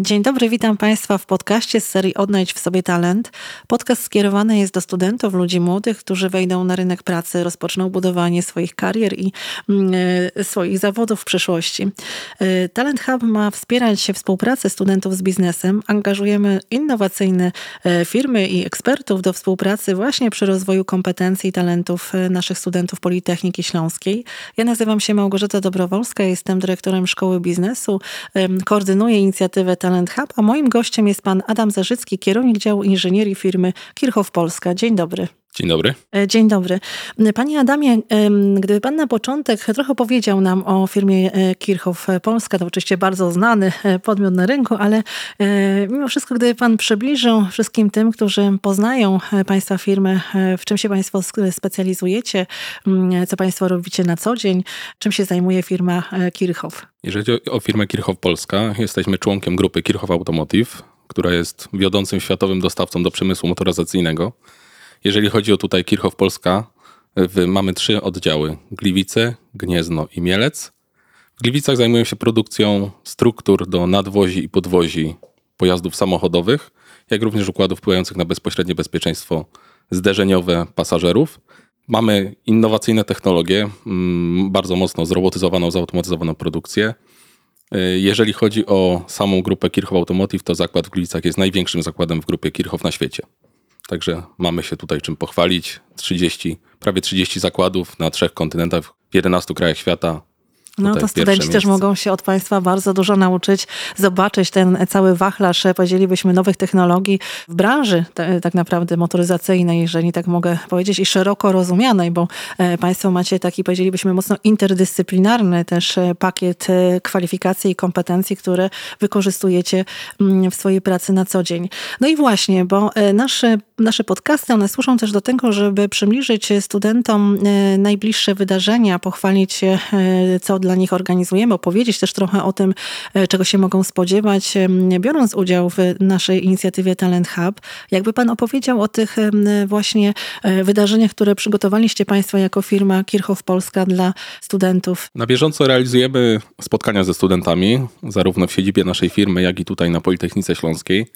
Dzień dobry, witam Państwa w podcaście z serii Odnajdź w sobie talent. Podcast skierowany jest do studentów, ludzi młodych, którzy wejdą na rynek pracy, rozpoczną budowanie swoich karier i y, swoich zawodów w przyszłości. Y, talent Hub ma wspierać współpracę studentów z biznesem. Angażujemy innowacyjne y, firmy i ekspertów do współpracy właśnie przy rozwoju kompetencji i talentów naszych studentów Politechniki Śląskiej. Ja nazywam się Małgorzata Dobrowolska, jestem dyrektorem Szkoły Biznesu, koordynuję inicjatywę Talent Hub, a moim gościem jest pan Adam Zarzycki, kierownik działu inżynierii firmy Kirchhoff Polska. Dzień dobry. Dzień dobry. E, dzień dobry. Panie Adamie, gdyby Pan na początek trochę powiedział nam o firmie e, Kirchhoff Polska, to oczywiście bardzo znany e, podmiot na rynku, ale mimo wszystko, gdyby Pan przybliżył wszystkim tym, którzy poznają Państwa firmę, w czym się Państwo specjalizujecie, co Państwo robicie na co dzień, czym się zajmuje firma Kirchhoff? Jeżeli chodzi o firmę Kirchhoff Polska, jesteśmy członkiem grupy Kirchhoff Automotive, która jest wiodącym światowym dostawcą do przemysłu motoryzacyjnego. Jeżeli chodzi o tutaj Kirchhoff Polska, mamy trzy oddziały: Gliwice, Gniezno i Mielec. W Gliwicach zajmują się produkcją struktur do nadwozi i podwozi pojazdów samochodowych, jak również układów wpływających na bezpośrednie bezpieczeństwo zderzeniowe pasażerów. Mamy innowacyjne technologie, mm, bardzo mocno zrobotyzowaną, zautomatyzowaną produkcję. Y, jeżeli chodzi o samą grupę Kirchhoff Automotive, to zakład w Gliwicach jest największym zakładem w grupie Kirchhoff na świecie. Także mamy się tutaj czym pochwalić. 30, prawie 30 zakładów na trzech kontynentach, w 11 krajach świata. No to studenci też mogą się od Państwa bardzo dużo nauczyć, zobaczyć ten cały wachlarz, powiedzielibyśmy, nowych technologii w branży te, tak naprawdę motoryzacyjnej, jeżeli tak mogę powiedzieć, i szeroko rozumianej, bo e, Państwo macie taki, powiedzielibyśmy, mocno interdyscyplinarny też e, pakiet e, kwalifikacji i kompetencji, które wykorzystujecie mm, w swojej pracy na co dzień. No i właśnie, bo nasze, nasze podcasty, one służą też do tego, żeby przybliżyć studentom najbliższe wydarzenia, pochwalić się, co dla nich organizujemy, opowiedzieć też trochę o tym, e, czego się mogą spodziewać, biorąc udział w naszej inicjatywie Talent Hub. Jakby Pan opowiedział o tych właśnie e, wydarzeniach, które przygotowaliście Państwo jako firma Kirchhoff Polska dla studentów? Na bieżąco realizujemy spotkania ze studentami, zarówno w siedzibie naszej firmy, jak i tutaj na Politechnice Śląskiej.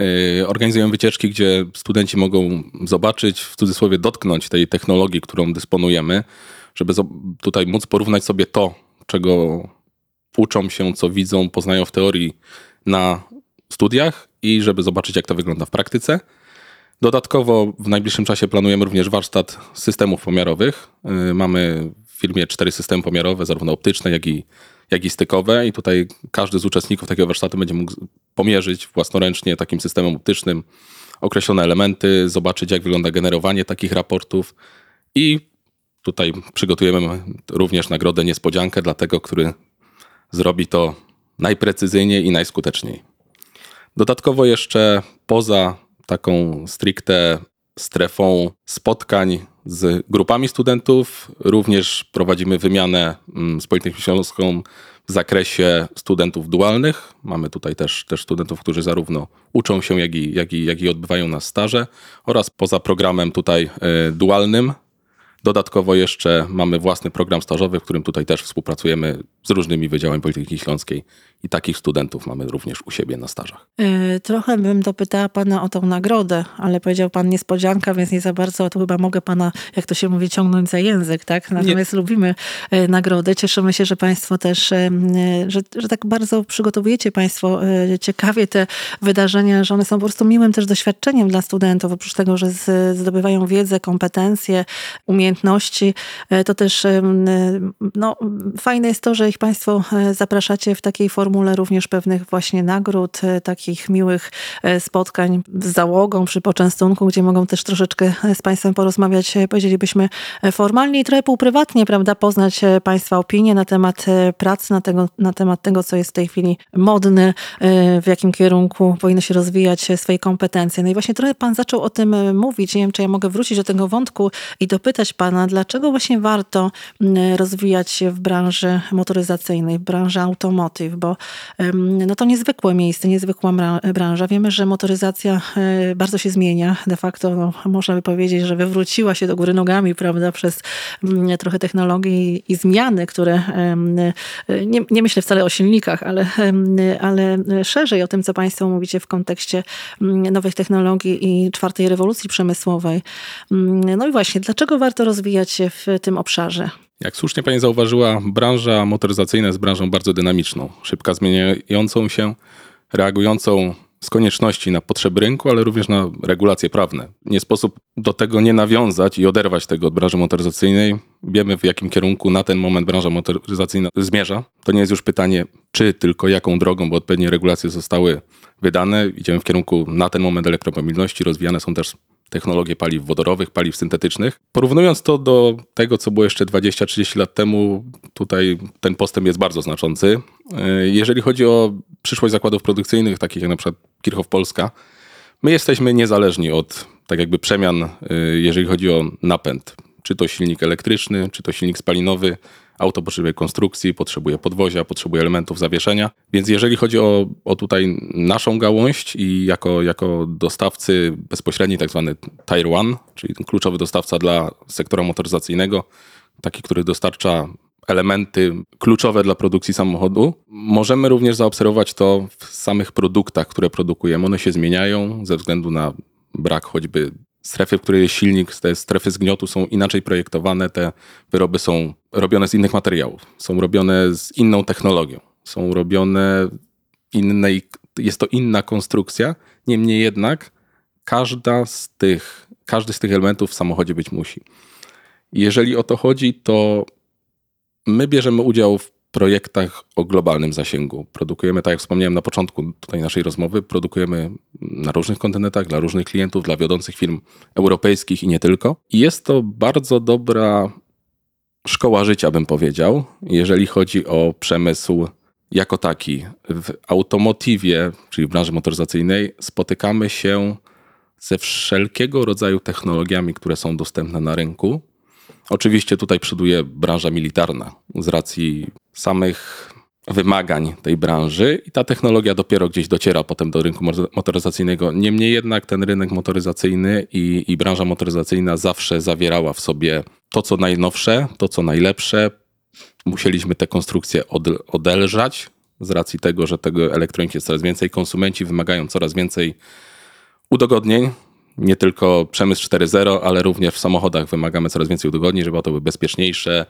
E, organizujemy wycieczki, gdzie studenci mogą zobaczyć, w cudzysłowie dotknąć tej technologii, którą dysponujemy żeby tutaj móc porównać sobie to, czego uczą się, co widzą, poznają w teorii na studiach i żeby zobaczyć, jak to wygląda w praktyce. Dodatkowo w najbliższym czasie planujemy również warsztat systemów pomiarowych. Y, mamy w firmie cztery systemy pomiarowe, zarówno optyczne, jak i, jak i stykowe. I tutaj każdy z uczestników takiego warsztatu będzie mógł pomierzyć własnoręcznie takim systemem optycznym określone elementy, zobaczyć, jak wygląda generowanie takich raportów i Tutaj przygotujemy również nagrodę niespodziankę dla tego, który zrobi to najprecyzyjniej i najskuteczniej. Dodatkowo jeszcze poza taką stricte strefą spotkań z grupami studentów, również prowadzimy wymianę z Politechniką Śląską w zakresie studentów dualnych. Mamy tutaj też, też studentów, którzy zarówno uczą się, jak i, jak, i, jak i odbywają nas staże oraz poza programem tutaj y, dualnym Dodatkowo jeszcze mamy własny program stażowy, w którym tutaj też współpracujemy z różnymi wydziałami Politechniki Śląskiej i takich studentów mamy również u siebie na stażach. Yy, trochę bym dopytała pana o tą nagrodę, ale powiedział pan niespodzianka, więc nie za bardzo, to chyba mogę pana, jak to się mówi, ciągnąć za język, tak? Natomiast nie. lubimy yy, nagrodę. Cieszymy się, że państwo też, yy, że, że tak bardzo przygotowujecie państwo ciekawie te wydarzenia, że one są po prostu miłym też doświadczeniem dla studentów. Oprócz tego, że zdobywają wiedzę, kompetencje, umiejętności, to też no, fajne jest to, że ich państwo zapraszacie w takiej formule również pewnych właśnie nagród, e, takich miłych e, spotkań z załogą przy poczęstunku, gdzie mogą też troszeczkę z Państwem porozmawiać, e, powiedzielibyśmy formalnie i trochę półprywatnie, prawda, poznać Państwa opinie na temat pracy, na, tego, na temat tego, co jest w tej chwili modne, w jakim kierunku powinno się rozwijać swoje kompetencje. No i właśnie trochę Pan zaczął o tym mówić. Nie wiem, czy ja mogę wrócić do tego wątku i dopytać Pana, dlaczego właśnie warto rozwijać się w branży motoryzacyjnej, branży automotive, bo no to niezwykłe miejsce, niezwykła branża. Wiemy, że motoryzacja e, bardzo się zmienia. De facto no, można by powiedzieć, że wywróciła się do góry nogami, prawda, przez mm, trochę technologii i zmiany, które e, nie, nie myślę wcale o silnikach, ale, ale szerzej o tym, co Państwo mówicie w kontekście mm, nowych technologii i czwartej rewolucji przemysłowej. Mm, no i właśnie, dlaczego warto rozwijać się w tym obszarze? Jak słusznie Pani zauważyła, branża motoryzacyjna jest branżą bardzo dynamiczną, szybko zmieniającą się, reagującą z konieczności na potrzeby rynku, ale również na regulacje prawne. Nie sposób do tego nie nawiązać i oderwać tego od branży motoryzacyjnej. Wiemy, w jakim kierunku na ten moment branża motoryzacyjna zmierza. To nie jest już pytanie, czy tylko jaką drogą, bo odpowiednie regulacje zostały wydane. Idziemy w kierunku na ten moment elektromobilności. Rozwijane są też technologie paliw wodorowych, paliw syntetycznych. Porównując to do tego, co było jeszcze 20-30 lat temu, tutaj ten postęp jest bardzo znaczący. E, jeżeli chodzi o przyszłość zakładów produkcyjnych, takich jak na przykład Kirchhoff Polska, my jesteśmy niezależni od tak jakby przemian, e, jeżeli chodzi o napęd. Czy to silnik elektryczny, czy to silnik spalinowy, Auto potrzebuje konstrukcji, potrzebuje podwozia, potrzebuje elementów zawieszenia. Więc jeżeli chodzi o, o tutaj naszą gałąź i jako, jako dostawcy bezpośredni, tak zwany Tier 1, czyli kluczowy dostawca dla sektora motoryzacyjnego, taki, który dostarcza elementy kluczowe dla produkcji samochodu. Możemy również zaobserwować to w samych produktach, które produkujemy. One się zmieniają ze względu na brak choćby strefy, w której jest silnik, te strefy zgniotu są inaczej projektowane, te wyroby są robione z innych materiałów, są robione z inną technologią, są robione innej, jest to inna konstrukcja, niemniej jednak każda z tych, każdy z tych elementów w samochodzie być musi. Jeżeli o to chodzi, to my bierzemy udział w projektach o globalnym zasięgu. Produkujemy, tak jak wspomniałem na początku tutaj naszej rozmowy, produkujemy na różnych kontynentach, dla różnych klientów, dla wiodących firm europejskich i nie tylko. I jest to bardzo dobra szkoła życia, bym powiedział, jeżeli chodzi o przemysł jako taki. W automotywie, czyli w branży motoryzacyjnej, spotykamy się ze wszelkiego rodzaju technologiami, które są dostępne na rynku. Oczywiście tutaj przoduje branża militarna z racji samych wymagań tej branży i ta technologia dopiero gdzieś dociera potem do rynku motoryzacyjnego. Niemniej jednak ten rynek motoryzacyjny i, i branża motoryzacyjna zawsze zawierała w sobie to, co najnowsze, to, co najlepsze. Musieliśmy te konstrukcje od, odelżać z racji tego, że tego elektroniki jest coraz więcej. Konsumenci wymagają coraz więcej udogodnień. Nie tylko przemysł 4.0, ale również w samochodach wymagamy coraz więcej udogodnień, żeby to były bezpieczniejsze,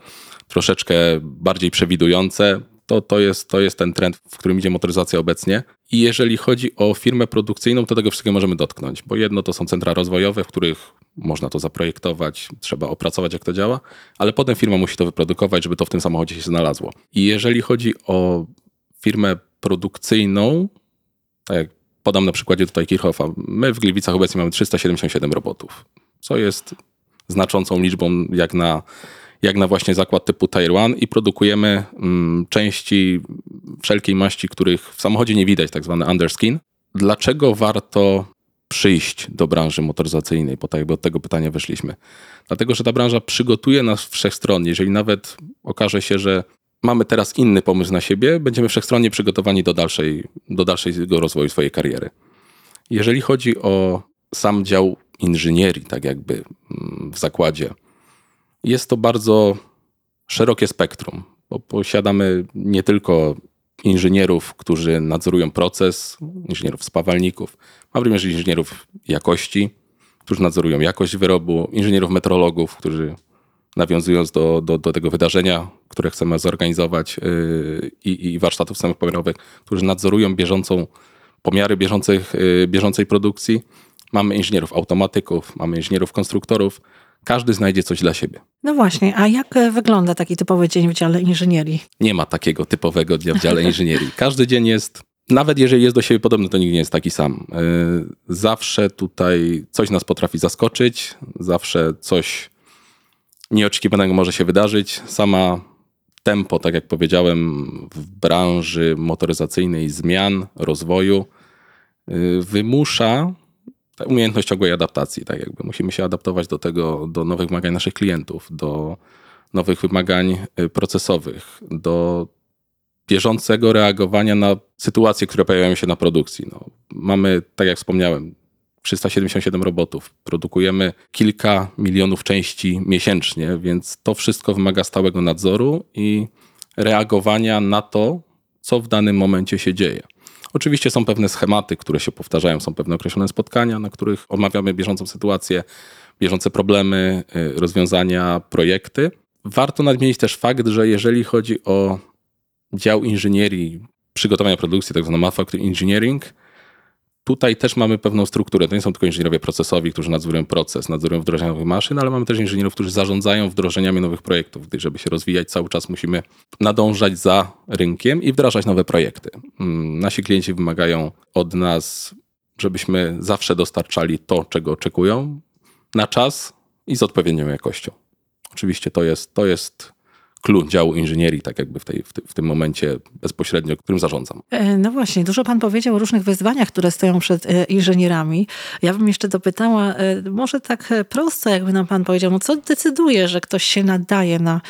troszeczkę bardziej przewidujące. To, to, jest, to jest ten trend, w którym idzie motoryzacja obecnie. I jeżeli chodzi o firmę produkcyjną, to tego wszystkiego możemy dotknąć, bo jedno to są centra rozwojowe, w których można to zaprojektować, trzeba opracować, jak to działa, ale potem firma musi to wyprodukować, żeby to w tym samochodzie się znalazło. I jeżeli chodzi o firmę produkcyjną, tak jak podam na przykładzie tutaj Kirchhoffa, my w Gliwicach obecnie mamy 377 robotów, co jest znaczącą liczbą jak na jak na właśnie zakład typu Tier 1 i produkujemy mm, części wszelkiej maści, których w samochodzie nie widać, tak zwany underskin. Dlaczego warto przyjść do branży motoryzacyjnej, bo tak jakby od tego pytania wyszliśmy. Dlatego, że ta branża przygotuje nas wszechstronnie. Jeżeli nawet okaże się, że mamy teraz inny pomysł na siebie, będziemy wszechstronnie przygotowani do, dalszej, do dalszego rozwoju swojej kariery. Jeżeli chodzi o sam dział inżynierii, tak jakby mm, w zakładzie, jest to bardzo szerokie spektrum, bo posiadamy nie tylko inżynierów, którzy nadzorują proces, inżynierów spawalników, mamy również inżynierów jakości, którzy nadzorują jakość wyrobu, inżynierów metrologów, którzy nawiązując do, do, do tego wydarzenia, które chcemy zorganizować yy, i warsztatów samych pomiarowych, którzy nadzorują bieżącą pomiary bieżących, yy, bieżącej produkcji. Mamy inżynierów automatyków, mamy inżynierów konstruktorów, każdy znajdzie coś dla siebie. No właśnie, a jak e, wygląda taki typowy dzień w dziale inżynierii? Nie ma takiego typowego dnia w dziale inżynierii. Każdy dzień jest, nawet jeżeli jest do siebie podobny, to nigdy nie jest taki sam. E, zawsze tutaj coś nas potrafi zaskoczyć, zawsze coś nieoczekiwanego może się wydarzyć. Sama tempo, tak jak powiedziałem, w branży motoryzacyjnej zmian, rozwoju e, wymusza umiejętność ciągłej adaptacji, tak jakby musimy się adaptować do tego, do nowych wymagań naszych klientów, do nowych wymagań y, procesowych, do bieżącego reagowania na sytuacje, które pojawiają się na produkcji. No, mamy, tak jak wspomniałem, 377 robotów. Produkujemy kilka milionów części miesięcznie, więc to wszystko wymaga stałego nadzoru i reagowania na to, co w danym momencie się dzieje. Oczywiście są pewne schematy, które się powtarzają, są pewne określone spotkania, na których omawiamy bieżącą sytuację, bieżące problemy, y, rozwiązania, projekty. Warto nadmienić też fakt, że jeżeli chodzi o dział inżynierii, przygotowania produkcji, tak zwany manufacturing engineering, Tutaj też mamy pewną strukturę. To nie są tylko inżynierowie procesowi, którzy nadzorują proces, nadzorują wdrożenia nowych maszyn, ale mamy też inżynierów, którzy zarządzają wdrożeniami nowych projektów. Gdy, żeby się rozwijać, cały czas musimy nadążać za rynkiem i wdrażać nowe projekty. Mm, nasi klienci wymagają od nas, żebyśmy zawsze dostarczali to, czego oczekują, na czas i z odpowiednią jakością. Oczywiście to jest, to jest clue działu inżynierii, tak jakby w, tej, w, w, tym momencie bezpośrednio, którym zarządzam. E, no właśnie, dużo pan powiedział o różnych wyzwaniach, które stoją przed e, inżynierami. Ja bym jeszcze dopytała, e, może tak prosto, jakby nam pan powiedział, no co decyduje, że ktoś się nadaje na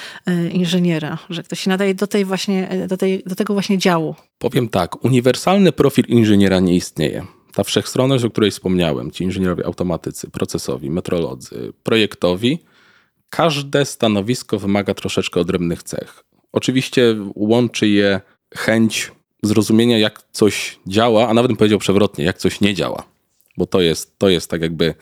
inżyniera, że ktoś się nadaje do tej właśnie, do, tej, do tego właśnie działu? Powiem tak, uniwersalny profil inżyniera nie istnieje. Ta wszechstronność, o której wspomniałem, ci inżynierowie automatycy, procesowi, metrolodzy, projektowi, każde stanowisko wymaga troszeczkę odrębnych cech. Oczywiście łączy je chęć zrozumienia, jak coś działa, a nawet bym powiedział przewrotnie, jak coś nie działa, bo to jest, to jest tak jakby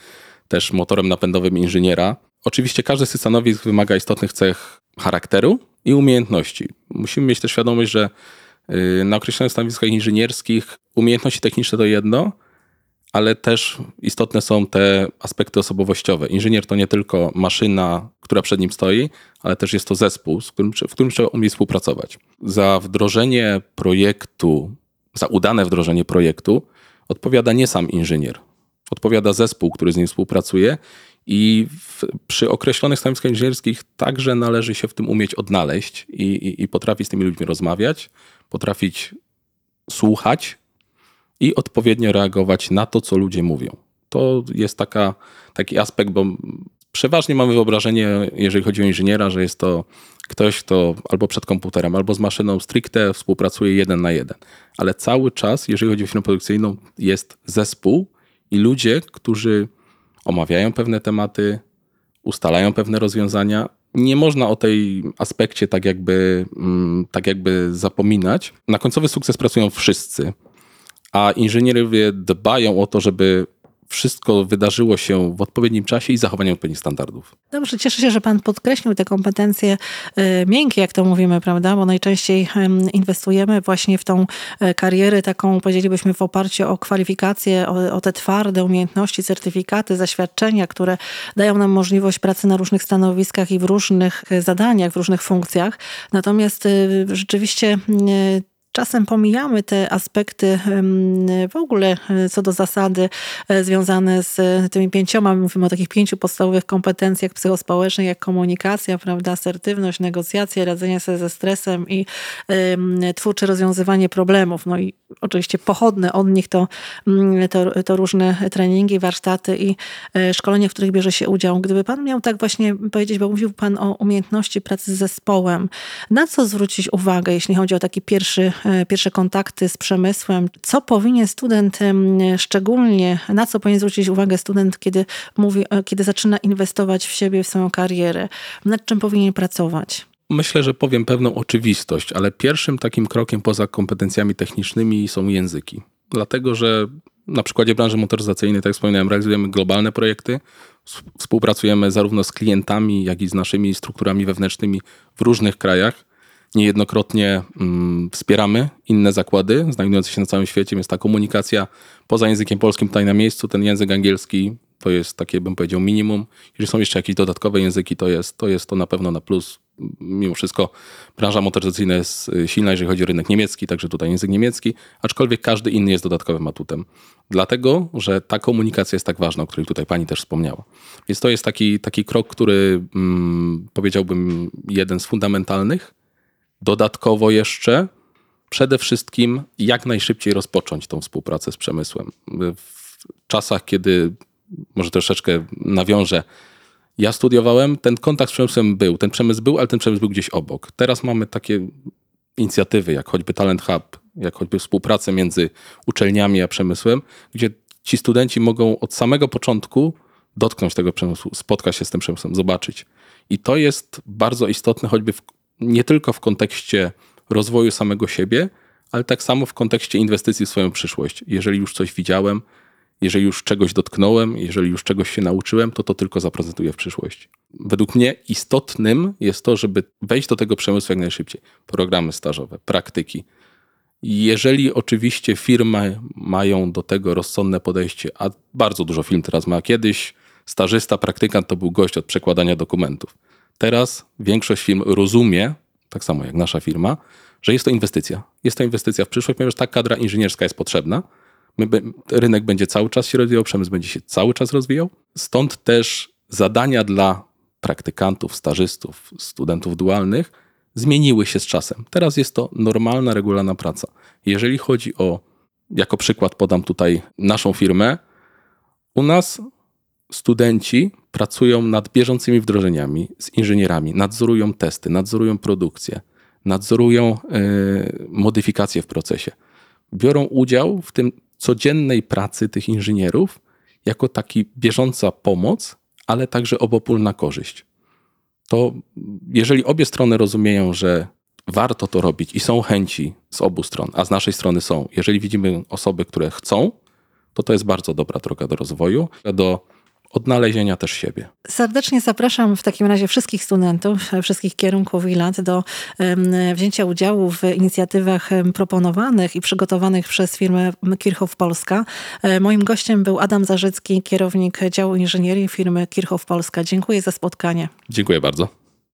też motorem napędowym inżyniera. Oczywiście każdy z tych stanowisk wymaga istotnych cech charakteru i umiejętności. Musimy mieć też świadomość, że y, na określonych stanowiskach inżynierskich umiejętności techniczne to jedno, ale też istotne są te aspekty osobowościowe. Inżynier to nie tylko maszyna, która przed nim stoi, ale też jest to zespół, którym, w którym trzeba umieć współpracować. Za wdrożenie projektu, za udane wdrożenie projektu odpowiada nie sam inżynier. Odpowiada zespół, który z nim współpracuje i w, przy określonych stanowiskach inżynierskich także należy się w tym umieć odnaleźć i, i, i potrafić z tymi ludźmi rozmawiać, potrafić słuchać, i odpowiednio reagować na to, co ludzie mówią. To jest taka, taki aspekt, bo przeważnie mamy wyobrażenie, jeżeli chodzi o inżyniera, że jest to ktoś, kto albo przed komputerem, albo z maszyną stricte współpracuje jeden na jeden. Ale cały czas, jeżeli chodzi o firmę produkcyjną, jest zespół i ludzie, którzy omawiają pewne tematy, ustalają pewne rozwiązania. Nie można o tej aspekcie tak jakby, mm, tak jakby zapominać. Na końcowy sukces pracują wszyscy a inżynierowie dbają o to, żeby wszystko wydarzyło się w odpowiednim czasie i zachowaniem odpowiednich standardów. Dobrze, cieszę się, że Pan podkreślił te kompetencje e, miękkie, jak to mówimy, prawda? Bo najczęściej inwestujemy właśnie w tą e, karierę taką, powiedzielibyśmy, w oparciu o kwalifikacje, o, o te twarde umiejętności, certyfikaty, zaświadczenia, które dają nam możliwość pracy na różnych stanowiskach i w różnych e, zadaniach, w różnych funkcjach. Natomiast rzeczywiście czasem pomijamy te aspekty w ogóle e, co do zasady e, związane z tymi pięcioma, mówimy o takich pięciu podstawowych kompetencjach psychospołecznych, jak komunikacja, prawda, asertywność, negocjacje, radzenie sobie ze stresem i twórcze rozwiązywanie problemów. No i oczywiście pochodne od nich to, mm, to, to różne treningi, warsztaty i e, szkolenia, w których bierze się udział. Gdyby pan miał tak właśnie powiedzieć, bo mówił pan o umiejętności pracy z zespołem, na co zwrócić uwagę, jeśli chodzi o taki pierwszy E, pierwsze kontakty z przemysłem. Co powinien student szczególnie, na co powinien zwrócić uwagę student, kiedy mówi, e, kiedy zaczyna inwestować w siebie, w swoją karierę? Nad czym powinien pracować? Myślę, że powiem pewną oczywistość, ale pierwszym takim krokiem poza kompetencjami technicznymi są języki. Dlatego, że na przykładzie branży motoryzacyjnej, tak jak wspomniałem, realizujemy globalne projekty, współpracujemy zarówno z klientami, jak i z naszymi strukturami wewnętrznymi w różnych krajach. Niejednokrotnie mm, wspieramy inne zakłady znajdujące się na całym świecie, więc ta komunikacja poza językiem polskim tutaj na miejscu, ten język angielski to jest takie, bym powiedział, minimum. Jeżeli są jeszcze jakieś dodatkowe języki, to jest to, jest to na pewno na plus. Mimo wszystko branża motoryzacyjna jest y, silna, jeżeli chodzi o rynek niemiecki, także tutaj język niemiecki, aczkolwiek każdy inny jest dodatkowym atutem. Dlatego, że ta komunikacja jest tak ważna, o której tutaj pani też wspomniała. Więc to jest taki, taki krok, który mm, powiedziałbym jeden z fundamentalnych, Dodatkowo jeszcze przede wszystkim jak najszybciej rozpocząć tą współpracę z przemysłem. W czasach, kiedy może troszeczkę nawiążę, ja studiowałem, ten kontakt z przemysłem był, ten przemysł był, ale ten przemysł był gdzieś obok. Teraz mamy takie inicjatywy, jak choćby Talent Hub, jak choćby współpracę między uczelniami a przemysłem, gdzie ci studenci mogą od samego początku dotknąć tego przemysłu, spotkać się z tym przemysłem, zobaczyć. I to jest bardzo istotne, choćby w, nie tylko w kontekście rozwoju samego siebie, ale tak samo w kontekście inwestycji w swoją przyszłość. Jeżeli już coś widziałem, jeżeli już czegoś dotknąłem, jeżeli już czegoś się nauczyłem, to to tylko zaprezentuję w przyszłości. Według mnie istotnym jest to, żeby wejść do tego przemysłu jak najszybciej. Programy stażowe, praktyki. Jeżeli oczywiście firmy mają do tego rozsądne podejście, a bardzo dużo firm teraz ma. Kiedyś stażysta, praktykant to był gość od przekładania dokumentów. Teraz większość firm rozumie, tak samo jak nasza firma, że jest to inwestycja. Jest to inwestycja w przyszłość, ponieważ ta kadra inżynierska jest potrzebna. My, rynek będzie cały czas się rozwijał, przemysł będzie się cały czas rozwijał. Stąd też zadania dla praktykantów, stażystów, studentów dualnych zmieniły się z czasem. Teraz jest to normalna, regularna praca. Jeżeli chodzi o, jako przykład podam tutaj naszą firmę, u nas studenci pracują nad bieżącymi wdrożeniami z inżynierami, nadzorują testy, nadzorują produkcję, nadzorują yy, modyfikacje w procesie. Biorą udział w tym codziennej pracy tych inżynierów jako taki bieżąca pomoc, ale także obopólna korzyść. To jeżeli obie strony rozumieją, że warto to robić i są chęci z obu stron, a z naszej strony są, jeżeli widzimy osoby, które chcą, to to jest bardzo dobra droga do rozwoju, do odnalezienia też siebie. Serdecznie zapraszam w takim razie wszystkich studentów, wszystkich kierunków i lat do wzięcia udziału w inicjatywach proponowanych i przygotowanych przez firmę Kirchhoff Polska. E, moim gościem był Adam Zarzycki, kierownik działu inżynierii firmy Kirchhoff Polska. Dziękuję za spotkanie. Dziękuję bardzo.